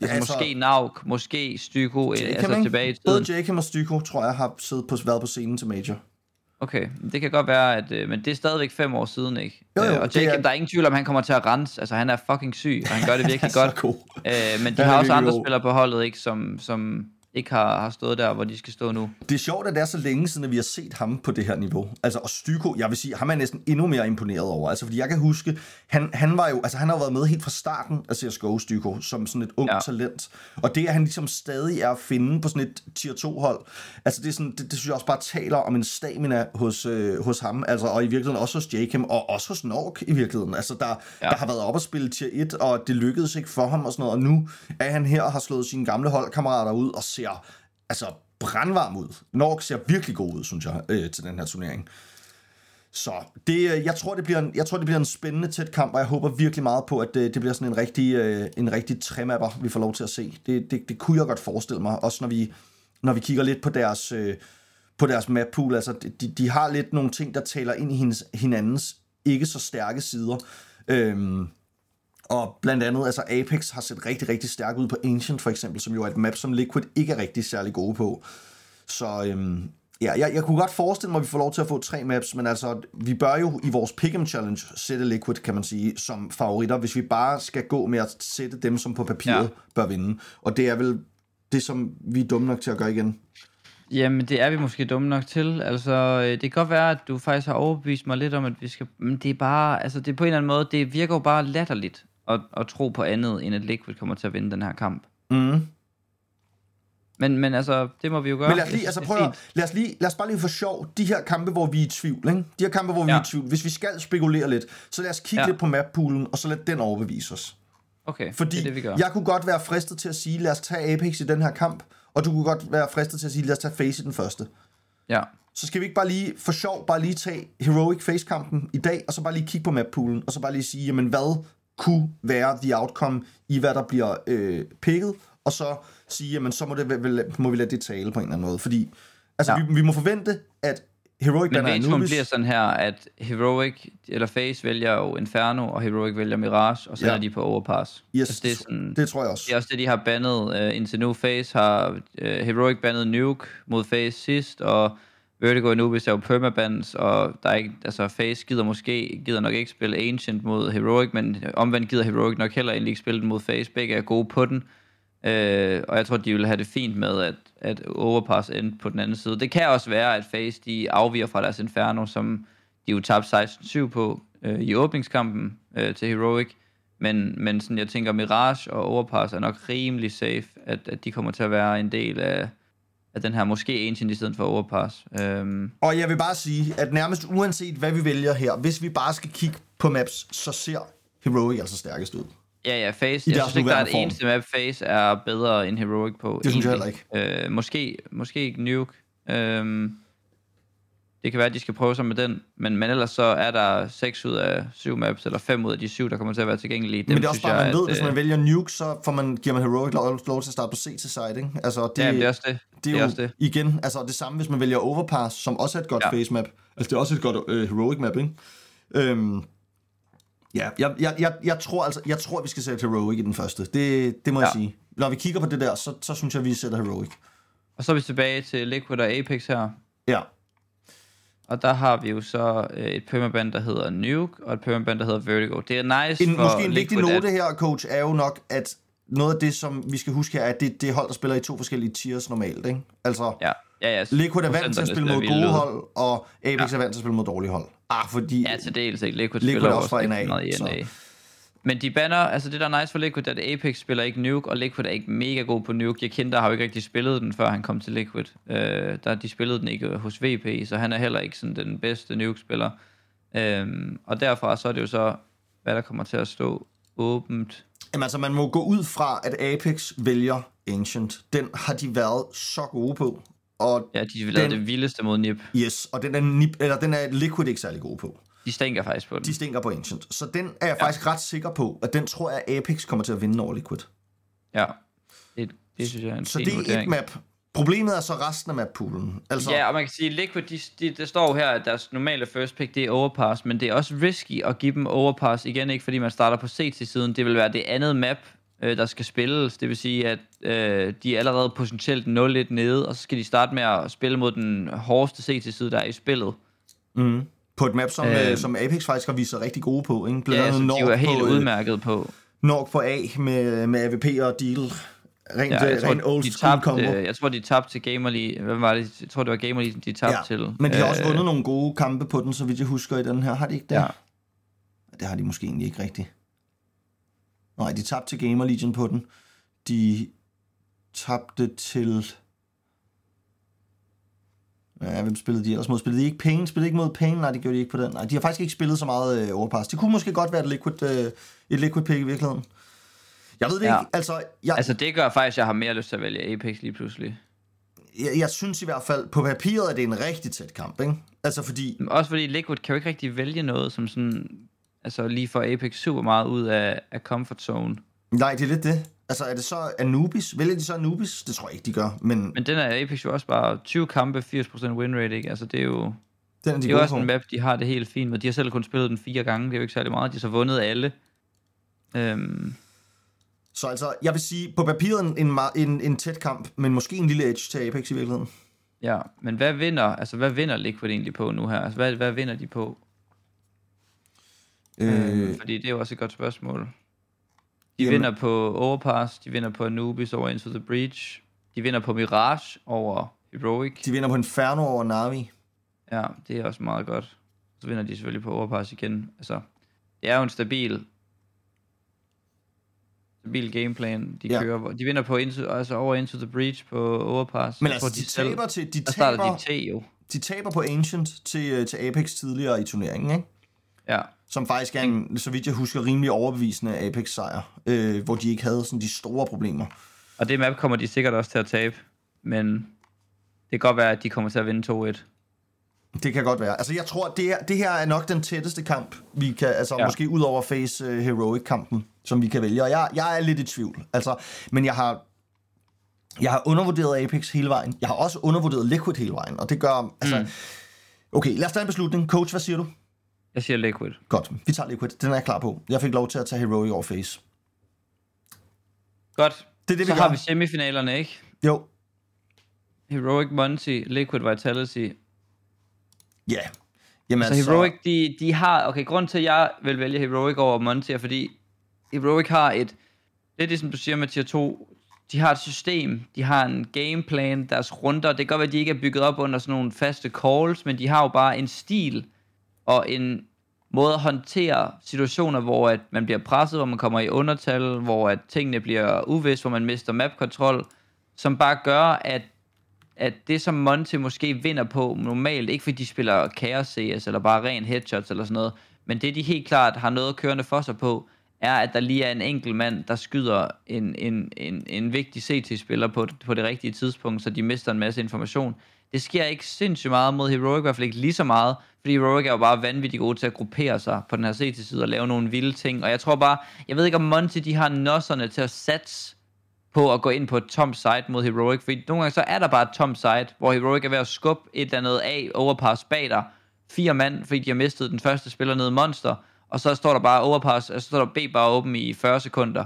Ja, altså altså- måske Nauk, måske Styko, altså tilbage i tiden. Både Jakem og Styko, tror jeg, har siddet på, været på scenen til Major. Okay, det kan godt være, at, øh, men det er stadigvæk fem år siden, ikke? Jo, jo, Øh, og Jacob, er- der er ingen tvivl om, han kommer til at rense. Altså, han er fucking syg, og han gør det virkelig godt. god. Øh, men de er har også virkelig andre god. spillere på holdet, ikke, som, som ikke har, har stået der, hvor de skal stå nu. Det er sjovt, at det er så længe siden, at vi har set ham på det her niveau. Altså, og Styko, jeg vil sige, ham er næsten endnu mere imponeret over. Altså, fordi jeg kan huske, han, han var jo, altså han har været med helt fra starten af CSGO Styko, som sådan et ung ja. Talent. Og det, at han ligesom stadig er at finde på sådan et tier 2 hold, altså det, er sådan, det, det synes jeg også bare taler om en stamina hos, øh, hos ham, altså, og i virkeligheden også hos Jakem, og også hos Nork i virkeligheden. Altså, der. Ja. der har været op at spille tier 1, og det lykkedes ikke for ham og sådan noget, og nu er han her og har slået sine gamle holdkammerater ud og ser altså brandvarm ud. Nork ser virkelig god ud, synes jeg, øh, til den her turnering. Så det, øh, jeg, tror, det bliver en, jeg tror, det bliver en spændende tæt kamp, og jeg håber virkelig meget på, at det, det bliver sådan en rigtig, øh, en rigtig tremapper, vi får lov til at se. Det, det, det kunne jeg godt forestille mig, også når vi, når vi kigger lidt på deres, øh, på deres map pool. Altså, de, de har lidt nogle ting, der taler ind i hinandens ikke så stærke sider. Øhm, og blandt andet, altså Apex har set rigtig, rigtig stærk ud på Ancient for eksempel, som jo er et map, som Liquid ikke er rigtig særlig gode på. Så øhm, ja, jeg, jeg kunne godt forestille mig, at vi får lov til at få tre maps, men altså, vi bør jo i vores Pick'em Challenge sætte Liquid, kan man sige, som favoritter, hvis vi bare skal gå med at sætte dem, som på papiret ja. Ja. bør vinde. Og det er vel det, som vi er dumme nok til at gøre igen. Jamen, det er vi måske dumme nok til. Altså, øh, det kan godt være, at du faktisk har overbevist mig lidt om, at vi skal... Men det er bare... Altså, det er på en eller anden måde... Det virker jo bare latterligt at, at tro på andet, end at Liquid kommer til at vinde den her kamp. Mm. Men, men altså, det må vi jo gøre. Men lad os, lige, altså prøv at, lad, os lige, lad os bare lige for sjov, de her kampe, hvor vi er i tvivl, ikke? de her kampe, hvor vi Ja. er i tvivl, hvis vi skal spekulere lidt, så lad os kigge. Ja. lidt på mappoolen, og så lad den overbevise os. Okay, Fordi det er det, vi gør. jeg kunne godt være fristet til at sige, lad os tage Apex i den her kamp, og du kunne godt være fristet til at sige, lad os tage Face i den første. Ja. Så skal vi ikke bare lige, for sjov, bare lige tage Heroic Face-kampen i dag, og så bare lige kigge på mappoolen, og så bare lige sige, jamen hvad kunne være the outcome i, hvad der bliver øh, picket, og så sige, jamen så må, det, må vi lade det tale på en eller anden måde. Fordi altså, ja. Vi, vi må forvente, at Heroic Men er introen Anubis. bliver sådan her, at Heroic, eller Face vælger jo Inferno, og Heroic vælger Mirage, og så ja. er de på Overpass. Yes, Altså, det, er sådan, det tror jeg også. det er også det, de har bandet uh, indtil nu. Face har uh, Heroic bandet Nuke mod Face sidst, og Vertigo og Anubis er jo permabands, og der er ikke, altså Face gider måske, gider nok ikke spille Ancient mod Heroic, men omvendt gider Heroic nok heller egentlig ikke spille den mod Face. Begge er gode på den. Øh, og jeg tror, de vil have det fint med, at, at Overpass endte på den anden side. Det kan også være, at Face de afviger fra deres Inferno, som de jo tabte 16-7 på øh, i åbningskampen øh, til Heroic. Men, men sådan, jeg tænker, Mirage og Overpass er nok rimelig safe, at, at de kommer til at være en del af, af den her måske Ancient i stedet for Overpass. Øhm, Og jeg vil bare sige, at nærmest uanset hvad vi vælger her, hvis vi bare skal kigge på maps, så ser Heroic altså stærkest ud. Ja, ja, Face. Jeg synes ikke, der er et form. eneste map, Face er bedre end Heroic på. Det synes jeg egentlig. Øh, måske, måske ikke Nuke. Øhm, det kan være, at de skal prøve sig med den. Men, men ellers så er der 6 ud af 7 maps, eller 5 ud af de 7, der kommer til at være tilgængelige. Dem Men det er også bare, jeg, man ved, at, hvis man øh, vælger Nuke, så får man, giver man Heroic lov, lov til at starte på C til side, ikke? Altså, det, Ja, det er også det. Det er, det er jo det. igen, altså det samme, hvis man vælger Overpass, som også er et godt ja. Face map. Altså det er også et godt øh, Heroic map, ikke? Øhm, ja, jeg, jeg, jeg, jeg, tror altså, jeg tror, vi skal sætte Heroic i den første. Det, det må ja. jeg sige. Når vi kigger på det der, så, så synes jeg, vi sætter Heroic. Og så er vi tilbage til Liquid og Apex her. Ja. Og der har vi jo så øh, et permaband, der hedder Nuke, og et permaband, der hedder Vertigo. Det er nice En, for måske en vigtig note at, her, coach, er jo nok, at noget af det, som vi skal huske her, er, at det, det er hold, der spiller i to forskellige tiers normalt, ikke? Altså, Ja, ja, ja. Liquid er vant til at spille mod gode hold, og Apex ja. er vant til at spille mod dårlige hold. Ah, fordi... Ja, til dels ikke. Liquid, Liquid spiller er også fra NA, meget så- NA. Men de banner, altså det der er nice for Liquid, er, at Apex spiller ikke Nuke, og Liquid er ikke mega god på Nuke. Jeg kender har jo ikke rigtig spillet den, før han kom til Liquid. Øh, der, de spillede den ikke hos VP, så han er heller ikke sådan den bedste Nuke-spiller. Øhm, og derfra så er det jo så, hvad der kommer til at stå åbent. Jamen altså, man må gå ud fra, at Apex vælger Ancient. Den har de været så gode på. Og Ja, de lavede Den- det vildeste mod Nip. yes, og den er, nip, eller den er Liquid ikke særlig gode på. De stænker faktisk på den. De stinker på Ancient. Så den er jeg ja. faktisk ret sikker på, at den tror jeg, Apex kommer til at vinde over Liquid. Ja, det, det synes jeg er en Så det er et map. Problemet er så resten af mappoolen. Altså, Ja, og man kan sige, Liquid, de, de, der står jo her, at deres normale first pick, det er overpass, men det er også risky at give dem overpass, igen ikke fordi man starter på CT-siden, det vil være det andet map, øh, der skal spilles. Det vil sige, at øh, de er allerede potentielt 0-1 nede, og så skal de starte med at spille mod den hårdeste CT-side, der er i spillet. Mm. På et map, som, øh, Øh. som Apex faktisk har vist sig rigtig gode på. Ikke? Blandt Ja, andet som de er helt på, øh, udmærket på. Norg på A med, med AVP og Deal. Rent, Ja, jeg, ja, rent tror, old de tabte, combo. øh, jeg tror, de tabte til Gamer League. Hvad var det? Jeg tror, det var Gamer League, de tabte til. Men de har også Øh, vundet nogle gode kampe på den, så vidt jeg husker i den her. Har de ikke det? Ja. Det har de måske egentlig ikke rigtigt. Nej, de tabte til Gamer Legion på den. De tabte til... Ja, hvem spillede de ellers mod? Spillede de ikke Pain? Spillede de ikke mod Pain? Nej, det gjorde de ikke på den. Nej, de har faktisk ikke spillet så meget øh, overpass. Det kunne måske godt være et liquid, øh, et liquid pick i virkeligheden. Jeg ved det Ja. ikke. Altså, jeg, Altså, det gør faktisk, at jeg har mere lyst til at vælge Apex lige pludselig. jeg, jeg synes i hvert fald, på papiret er det en rigtig tæt kamp, ikke? Altså fordi, Men Også fordi Liquid kan jo ikke rigtig vælge noget, som sådan... Altså, lige får Apex super meget ud af, af comfort zone. nej, det er lidt det. Altså er det så Anubis? Vælger de så Anubis? Det tror jeg ikke, de gør, men, Men den er Apex jo også bare 20 kampe, 80% win rate, ikke? Altså, det er jo... den er de Det er jo også på. en map, de har det helt fint med. De har selv kun spillet den fire gange, det er jo ikke særlig meget. De har så vundet alle. Øhm, Så altså, jeg vil sige, på papiret en, en, en, en tæt kamp, men måske en lille edge til Apex i virkeligheden. ja, men hvad vinder, altså hvad vinder Liquid egentlig på nu her? Altså hvad, hvad vinder de på? Øh, Øh, fordi det er jo også et godt spørgsmål. De Jamen- vinder på Overpass, de vinder på Anubis over Into the Breach, de vinder på Mirage over Heroic. de vinder på Inferno over Navi. Ja, det er også meget godt. Så vinder de selvfølgelig på Overpass igen. Altså, det er jo en stabil stabil gameplan, de Ja. kører. De vinder på into, altså over Into the Breach på Overpass. Men altså, de selv- taber, til, de, taber, de T jo. de taber på Ancient til, øh, til Apex tidligere i turneringen, ikke? Ja. Som faktisk er en, så vidt jeg husker, rimelig overbevisende Apex-sejr, øh, hvor de ikke havde sådan de store problemer. Og det map kommer de sikkert også til at tabe. Men det kan godt være, at de kommer til at vinde 2-1. Det kan godt være. Altså, jeg tror, det her, det her er nok den tætteste kamp, vi kan, altså ja. Måske ud over Face uh, Heroic-kampen, som vi kan vælge. Og jeg, jeg er lidt i tvivl. Altså, men jeg har, jeg har undervurderet Apex hele vejen. Jeg har også undervurderet Liquid hele vejen, og det gør, altså... Mm. Okay, lad os tage en beslutning. Coach, hvad siger du? Jeg siger Liquid. Godt, vi tager Liquid. Den er jeg klar på. Jeg fik lov til at tage Heroic over Face. Godt. Det er det, Så vi har gør. vi semifinalerne, ikke? Jo, Heroic Monty, Liquid Vitality. ja. Jamen, Altså Heroic, de, de har... Okay, grund til, at jeg vil vælge Heroic over Monty, er fordi Heroic har et... Lidt ligesom du siger med tier 2, de har et system, de har en gameplan, deres runder, det kan godt være, at de ikke er bygget op under sådan nogle faste calls, men de har jo bare en stil og en måde at håndtere situationer, hvor at man bliver presset, hvor man kommer i undertal, hvor at tingene bliver uvist, hvor man mister mapkontrol, som bare gør, at at det som Monte måske vinder på normalt, ikke fordi de spiller Chaos CS eller bare ren headshots eller sådan noget, men det de helt klart har noget kørende for sig på, er at der lige er en enkelt mand, der skyder en, en, en, en vigtig CT-spiller på, på det rigtige tidspunkt, så de mister en masse information. Det sker ikke sindssygt meget mod Heroic, i hvert fald ikke lige så meget, fordi Heroic er jo bare vanvittigt gode til at gruppere sig på den her CT-side og lave nogle vilde ting, og jeg tror bare, jeg ved ikke om Monty de har nosserne til at satse på at gå ind på et tomt site mod Heroic, fordi nogle gange så er der bare et tomt site, hvor Heroic er ved at skubbe et eller andet af overpass bag dig, fire mand, fordi de har mistet den første spiller nede i Monster, og så står der bare overpass, og så står der B bare åben i 40 sekunder.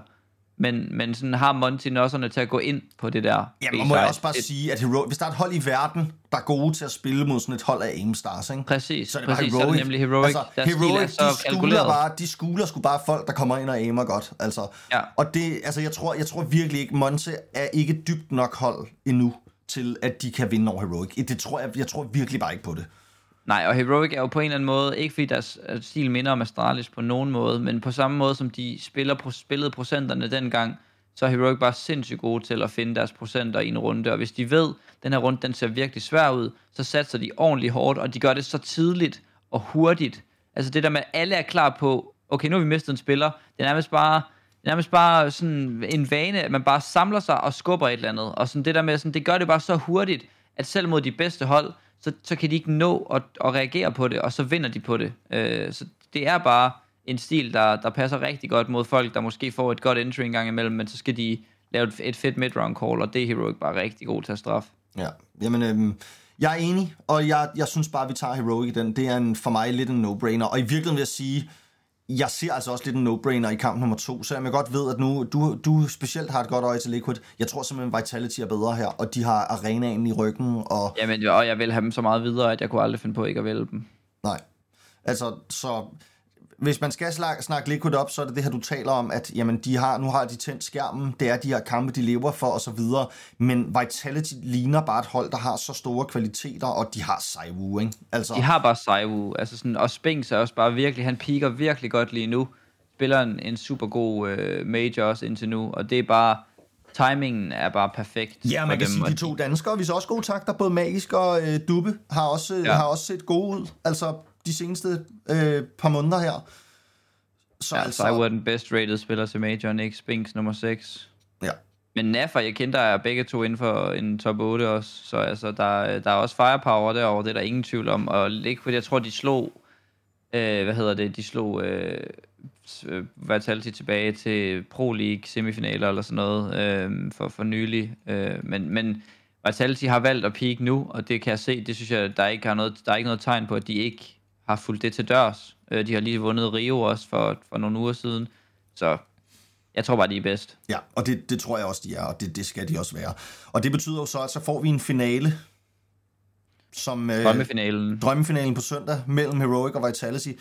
Men, men sådan har Monty nosserne til at gå ind på det der Ja, B-site. man må jeg også bare Det- sige, at Hero, hvis der er et hold i verden, der er gode til at spille mod sådan et hold af aimstars, ikke? Præcis, så er det præcis, bare så er Heroic. det nemlig Heroic. Altså, stil Heroic, er så de skuler bare, de skuler sgu bare folk, der kommer ind og aimer godt. Altså. Ja. Og det, altså, jeg tror, jeg tror virkelig ikke, Monte er ikke dybt nok hold endnu, til at de kan vinde over Heroic. Det tror jeg, jeg tror virkelig bare ikke på det. Nej, og Heroic er jo på en eller anden måde, ikke fordi deres stil minder om Astralis på nogen måde, men på samme måde som de spiller, på, spillede procenterne dengang, så er Heroic bare sindssygt gode til at finde deres procenter i en runde, og hvis de ved, at den her runde den ser virkelig svær ud, så satser de ordentligt hårdt, og de gør det så tidligt og hurtigt. Altså det der med, at alle er klar på, okay, nu har vi mistet en spiller, det er nærmest bare, det er nærmest bare sådan en vane, at man bare samler sig og skubber et eller andet, og sådan det der med, sådan, det gør det bare så hurtigt, at selv mod de bedste hold, så, så kan de ikke nå at, at reagere på det, og så vinder de på det. Øh, så det er bare en stil, der, der passer rigtig godt mod folk, der måske får et godt entry en gang imellem, men så skal de lave et, et fedt mid-round call, og det er Heroic bare rigtig god til at straffe. Ja, jamen, øhm, jeg er enig, og jeg, jeg synes bare, at vi tager Heroic i den. Det er en, for mig lidt en no-brainer. Og i virkeligheden vil jeg sige, jeg ser altså også lidt en no-brainer i kamp nummer to, selvom jeg godt ved, at nu du, du specielt har et godt øje til Liquid. Jeg tror simpelthen, Vitality er bedre her, og de har arenaen i ryggen, og Jamen, og jeg vil have dem så meget videre, at jeg kunne aldrig finde på ikke at vælge dem. nej. Altså, så hvis man skal snakke, snakke Liquid op, så er det det her, du taler om, at jamen, de har, nu har de tændt skærmen, det er de her kampe, de lever for, og så videre. Men Vitality ligner bare et hold, der har så store kvaliteter, og de har Saiwu, ikke? Altså, De har bare Saiwu, altså sådan, og Spinks er også bare virkelig, han piker virkelig godt lige nu. Spiller en, en super god øh, major også indtil nu, og det er bare, timingen er bare perfekt. Ja, man kan sige, de to danskere viser også gode takter. Både Magisk og øh, Dubbe har også. Ja. har også set gode ud. Altså de seneste øh, par måneder her. Så Ja, altså, Saiwu er den best rated spiller til majoren, ikke? Spinks nummer 6. ja. Men Naf og Jakinda er begge to inden for en top 8 også, så altså, der, der er også firepower derovre, det er der ingen tvivl om. Og Liquid, jeg tror, de slog, øh, hvad hedder det, de slog øh, øh, Vitality tilbage til Pro League semifinaler eller sådan noget øh, for, for nylig. Øh, men, men Vitality har valgt at peak nu, og det kan jeg se, det synes jeg, der ikke har noget, der er ikke noget tegn på, at de ikke har fulgt det til dørs. Øh, de har lige vundet Rio også for, for nogle uger siden, så jeg tror bare, de er bedst. Ja, og det, det tror jeg også, de er, og det, det skal de også være. Og det betyder jo så, at så får vi en finale, som øh, Drømmefinalen. drømmefinalen på søndag mellem Heroic og Vitality.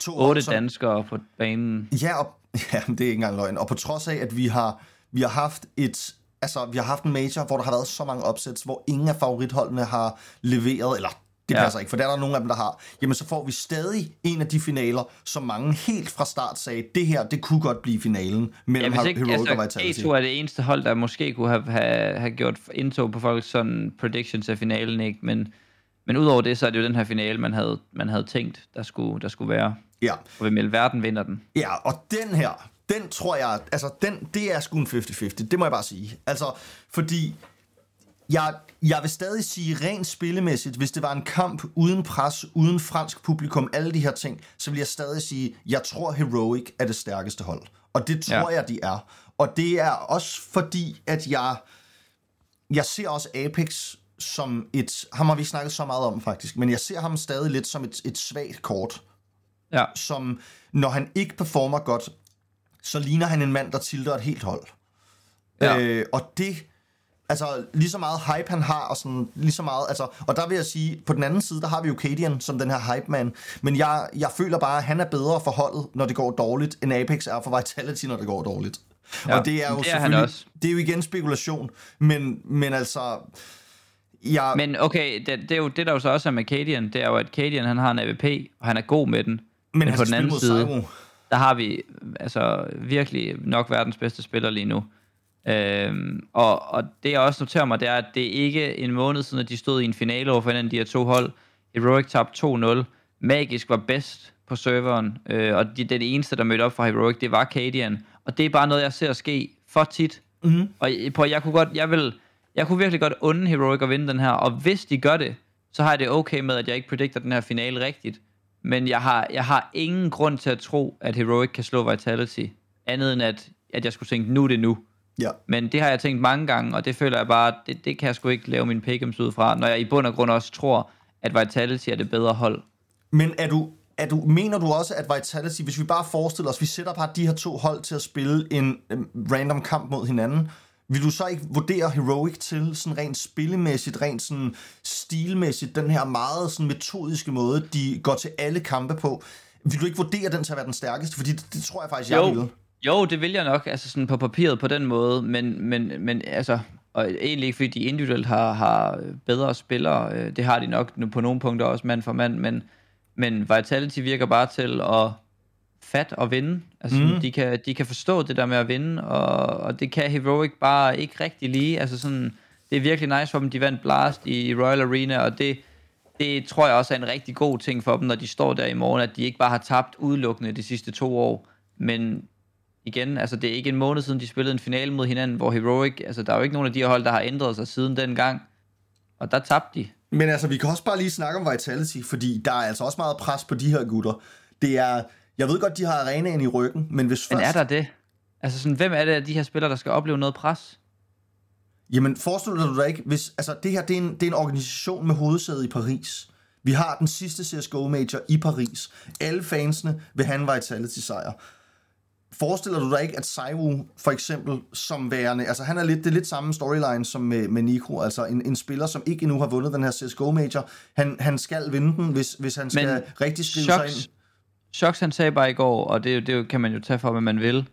To Otte som- danskere på banen. Ja, og, ja, det er ikke engang løgn. Og på trods af, at vi har, vi har haft et altså, vi har haft en major, hvor der har været så mange opsæts, hvor ingen af favoritholdene har leveret, eller det Ja. passer ikke, for der er der nogle af dem, der har. Jamen, så får vi stadig en af de finaler, som mange helt fra start sagde, det her, det kunne godt blive finalen Ja, mellem ja, ikke, Heroic og altså, Vitality. G2 er det eneste hold, der måske kunne have, have, have gjort indtog på folks sådan predictions af finalen, ikke? Men, men udover det, så er det jo den her finale, man havde, man havde tænkt, der skulle, der skulle være. Ja. Og hvem i alverden vinder den? Ja, og den her, den tror jeg, altså den, det er sgu en 50-50, det må jeg bare sige. Altså, fordi jeg, jeg vil stadig sige rent spillemæssigt, hvis det var en kamp uden pres, uden fransk publikum, alle de her ting, så vil jeg stadig sige, jeg tror Heroic er det stærkeste hold. Og det tror ja. jeg, de er. Og det er også fordi, at jeg, jeg ser også Apex som et, ham har vi snakket så meget om faktisk, men jeg ser ham stadig lidt som et, et svagt kort Ja, som når han ikke performer godt, så ligner han en mand, der tilter et helt hold. Ja. Øh, og det, altså lige så meget hype han har, og sådan lige så meget, altså, og der vil jeg sige, på den anden side, der har vi jo Cadian som den her hype man, men jeg, jeg føler bare, at han er bedre for holdet, når det går dårligt, end Apex er for Vitality, når det går dårligt. Ja, og det er jo det er selvfølgelig, også. det er jo igen spekulation, men, men altså, jeg, men okay, det, det, er jo, det der jo så også er med Cadian, det er jo, at Cadian han har en AVP, og han er god med den. men han på den anden side, Saigo. der har vi altså virkelig nok verdens bedste spiller lige nu. Øhm, og, og det jeg også noterer mig, det er, at det er ikke en måned siden, at de stod i en finale over for en af de her to hold. Heroic tabte 2-0. Magisk var bedst på serveren, øh, og de, den eneste, der mødte op fra Heroic, det var Cadian. Og det er bare noget, jeg ser ske for tit. Mm. Og på, jeg kunne godt, jeg vil, jeg kunne virkelig godt unde Heroic at vinde den her, og hvis de gør det, så har jeg det okay med, at jeg ikke predikter den her finale rigtigt. Men jeg har, jeg har ingen grund til at tro, at Heroic kan slå Vitality, andet end at, at jeg skulle tænke, nu er det nu. Ja. Men det har jeg tænkt mange gange, og det føler jeg bare, det, det kan jeg sgu ikke lave min pick'ems ud fra, når jeg i bund og grund også tror, at Vitality er det bedre hold. Men er du, er du, mener du også, at Vitality, hvis vi bare forestiller os, vi sætter bare de her to hold til at spille en um, random kamp mod hinanden, vil du så ikke vurdere Heroic til sådan rent spillemæssigt, rent sådan stilmæssigt, den her meget sådan metodiske måde, de går til alle kampe på? Vil du ikke vurdere den til at være den stærkeste? Fordi det, det tror jeg faktisk, jeg vil. Jo, det vil jeg nok, altså sådan på papiret på den måde, men, men, men altså, og egentlig ikke fordi de individuelt har, har bedre spillere, øh, det har de nok på nogle punkter også mand for mand, men, men Vitality virker bare til at fat og vinde. Altså, mm. de, kan, de kan forstå det der med at vinde, og, og det kan Heroic bare ikke rigtig lige. Altså sådan, det er virkelig nice for dem, de vandt Blast i Royal Arena, og det, det tror jeg også er en rigtig god ting for dem, når de står der i morgen, at de ikke bare har tabt udelukkende de sidste to år, men igen, altså det er ikke en måned siden, de spillede en finale mod hinanden, hvor Heroic, altså der er jo ikke nogen af de her hold, der har ændret sig siden dengang, og der tabte de. Men altså, vi kan også bare lige snakke om Vitality, fordi der er altså også meget pres på de her gutter. Det er, jeg ved godt, de har arenaen i ryggen, men hvis Men først... er der det? Altså sådan, hvem er det af de her spillere, der skal opleve noget pres? Jamen, forestiller du dig ikke, hvis, altså det her, det er, en, det er en organisation med hovedsæde i Paris. Vi har den sidste CSGO Major i Paris. Alle fansene vil have en Vitality-sejr. Forestiller du dig ikke, at Saiwu for eksempel som værende, altså han er lidt, det er lidt samme storyline som med, med Nico, altså en, en spiller, som ikke endnu har vundet den her CSGO Major, han, han skal vinde den, hvis, hvis han skal Men rigtig skrive sig Shox, ind. Shox, han sagde bare i går, og det, det kan man jo tage for, hvad man vil.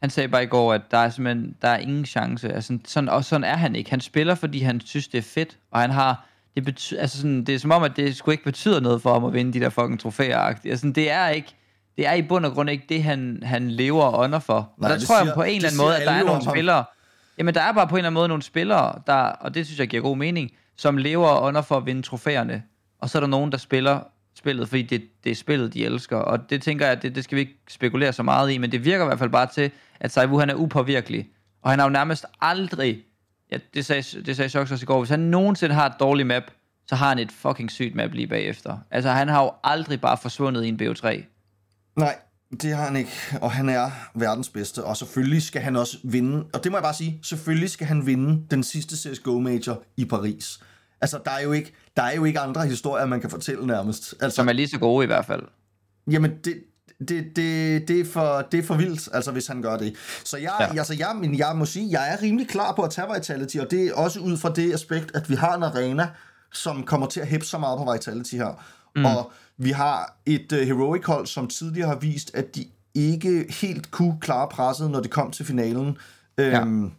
Han sagde bare i går, at der er simpelthen der er ingen chance. Altså, sådan, og sådan er han ikke. Han spiller, fordi han synes, det er fedt, og han har... Det, bety- altså sådan, det er som om, at det skulle ikke betyder noget for ham at vinde de der fucking trofæer. Altså, det er ikke... Det er i bund og grund ikke det, han, han lever og ånder for. Og Nej, der tror jeg siger- på en eller anden måde, at der er nogle spillere... Jamen, der er bare på en eller anden måde nogle spillere, der, og det synes jeg giver god mening, som lever og ånder for at vinde trofæerne. Og så er der nogen, der spiller spillet, fordi det, det er spillet, de elsker. Og det tænker jeg, det, det skal vi ikke spekulere så meget i, men det virker i hvert fald bare til, at Saivu han er upåvirkelig. Og han har jo nærmest aldrig, ja, det sagde, det sagde Shox også i går, hvis han nogensinde har et dårligt map, så har han et fucking sygt map lige bagefter. Altså han har jo aldrig bare forsvundet i en BO3. Nej, det har han ikke, og han er verdens bedste, og selvfølgelig skal han også vinde, og det må jeg bare sige, selvfølgelig skal han vinde den sidste CSGO Major i Paris. Altså, der er jo ikke, der er jo ikke andre historier, man kan fortælle nærmest. Altså, Som er lige så gode i hvert fald. Jamen, det, det, det, det, er for, det er for vildt, altså, hvis han gør det. Så jeg, ja. Altså, jeg, men jeg må sige, jeg er rimelig klar på at tage Vitality, og det er også ud fra det aspekt, at vi har en arena, som kommer til at hæppe så meget på Vitality her. Mm. Og vi har et uh, heroic hold, som tidligere har vist, at de ikke helt kunne klare presset, når det kom til finalen. Øhm,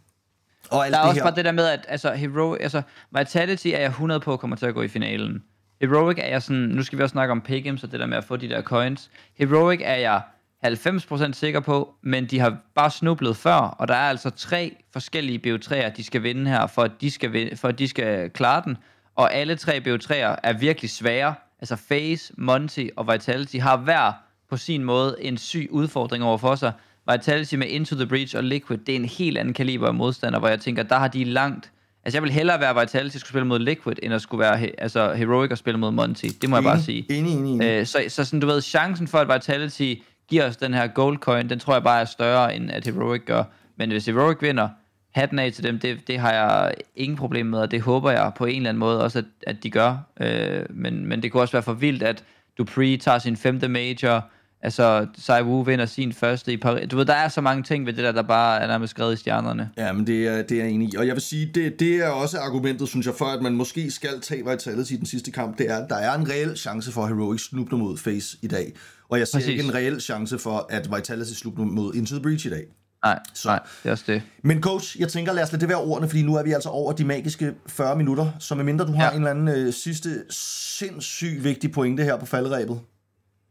og alt Der er det også her. bare det der med, at altså, hero, altså, Vitality er jeg 100 på kommer til at gå i finalen. Heroic er jeg sådan, nu skal vi også snakke om pickems og det der med at få de der coins. Heroic er jeg 90% sikker på, men de har bare snublet før, og der er altså tre forskellige BO3'er, de skal vinde her, for at de skal, vinde, for at de skal klare den. Og alle tre BO3'er er virkelig svære. Altså FaZe, Monty og Vitality har hver på sin måde en syg udfordring over for sig. Vitality med Into the Breach og Liquid, det er en helt anden kaliber af modstander, hvor jeg tænker, der har de langt... Altså jeg vil hellere være Vitality skulle spille mod Liquid, end at skulle være he, altså Heroic og spille mod Monty. Det må jeg bare sige. Enig, enig, enig. Øh, så, så sådan, du ved, chancen for, at Vitality giver os den her gold coin, den tror jeg bare er større, end at Heroic gør. Men hvis Heroic vinder, hatten af til dem, det, det har jeg ingen problem med, og det håber jeg på en eller anden måde også, at, at de gør. Øh, men, men det kunne også være for vildt, at Dupree tager sin femte major, altså Sai Wu vinder sin første i Paris. Du ved, der er så mange ting ved det der, der bare er nærmest skrevet i stjernerne. Ja, men det er, det er jeg enig i. Og jeg vil sige, det, det er også argumentet, synes jeg, for at man måske skal tage Vitality i den sidste kamp. Det er, at der er en reel chance for, at Heroic snubler mod Face i dag. Og jeg ser Præcis. ikke en reel chance for, at Vitality snubler mod Into the Breach i dag. Nej, Så- nej, det er også det. Men coach, jeg tænker, lad os lade det være ordene, fordi nu er vi altså over de magiske 40 minutter. Så medmindre du har Ja. en eller anden øh, sidste sindssygt vigtig pointe her på faldrebet.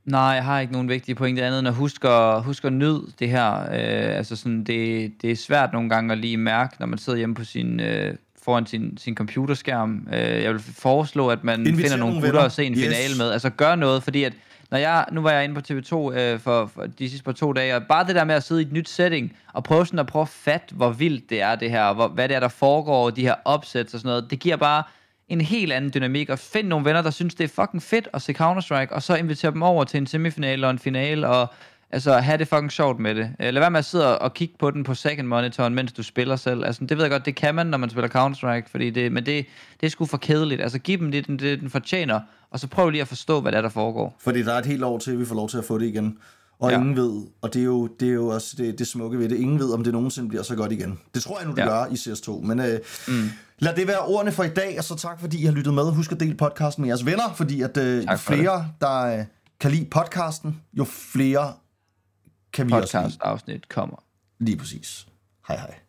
Nej, jeg har ikke nogen vigtige pointe andet end at huske at, huske at nyde det her. Øh, altså sådan, det, det er svært nogle gange at lige mærke, når man sidder hjemme på sin, øh, foran sin, sin computerskærm. Øh, jeg vil foreslå, at man Inviter finder nogle gutter venner. at se en Yes. finale med. Altså gør noget, fordi at når jeg, nu var jeg inde på TV2 øh, for, for de sidste par to dage, og bare det der med at sidde i et nyt setting, og prøve sådan at prøve at fatte, hvor vildt det er det her, og hvor, hvad det er, der foregår, de her opsæt og sådan noget, det giver bare en helt anden dynamik, og find nogle venner, der synes, det er fucking fedt at se Counter-Strike, og så invitere dem over til en semifinale og en finale, og altså have det fucking sjovt med det. Øh, Lad være med at sidde og kigge på den på second monitoren, mens du spiller selv. Altså, det ved jeg godt, det kan man, når man spiller Counter-Strike, fordi det, men det, det er sgu for kedeligt. Altså, giv dem det, den, det, den fortjener, og så prøv lige at forstå, hvad det er, der foregår. Fordi der er et helt år til, at vi får lov til at få det igen. Og Ja. ingen ved, og det er jo, det er jo også det, det smukke ved det, ingen ved, om det nogensinde bliver så godt igen. Det tror jeg nu, det Ja. gør i CS2. Men øh, mm. lad det være ordene for i dag, og så tak fordi I har lyttet med. Husk at dele podcasten med jeres venner, fordi at øh, jo flere, der øh, kan lide podcasten, jo flere kan vi også lide. Podcast-afsnit kommer. Lige præcis. Hej hej.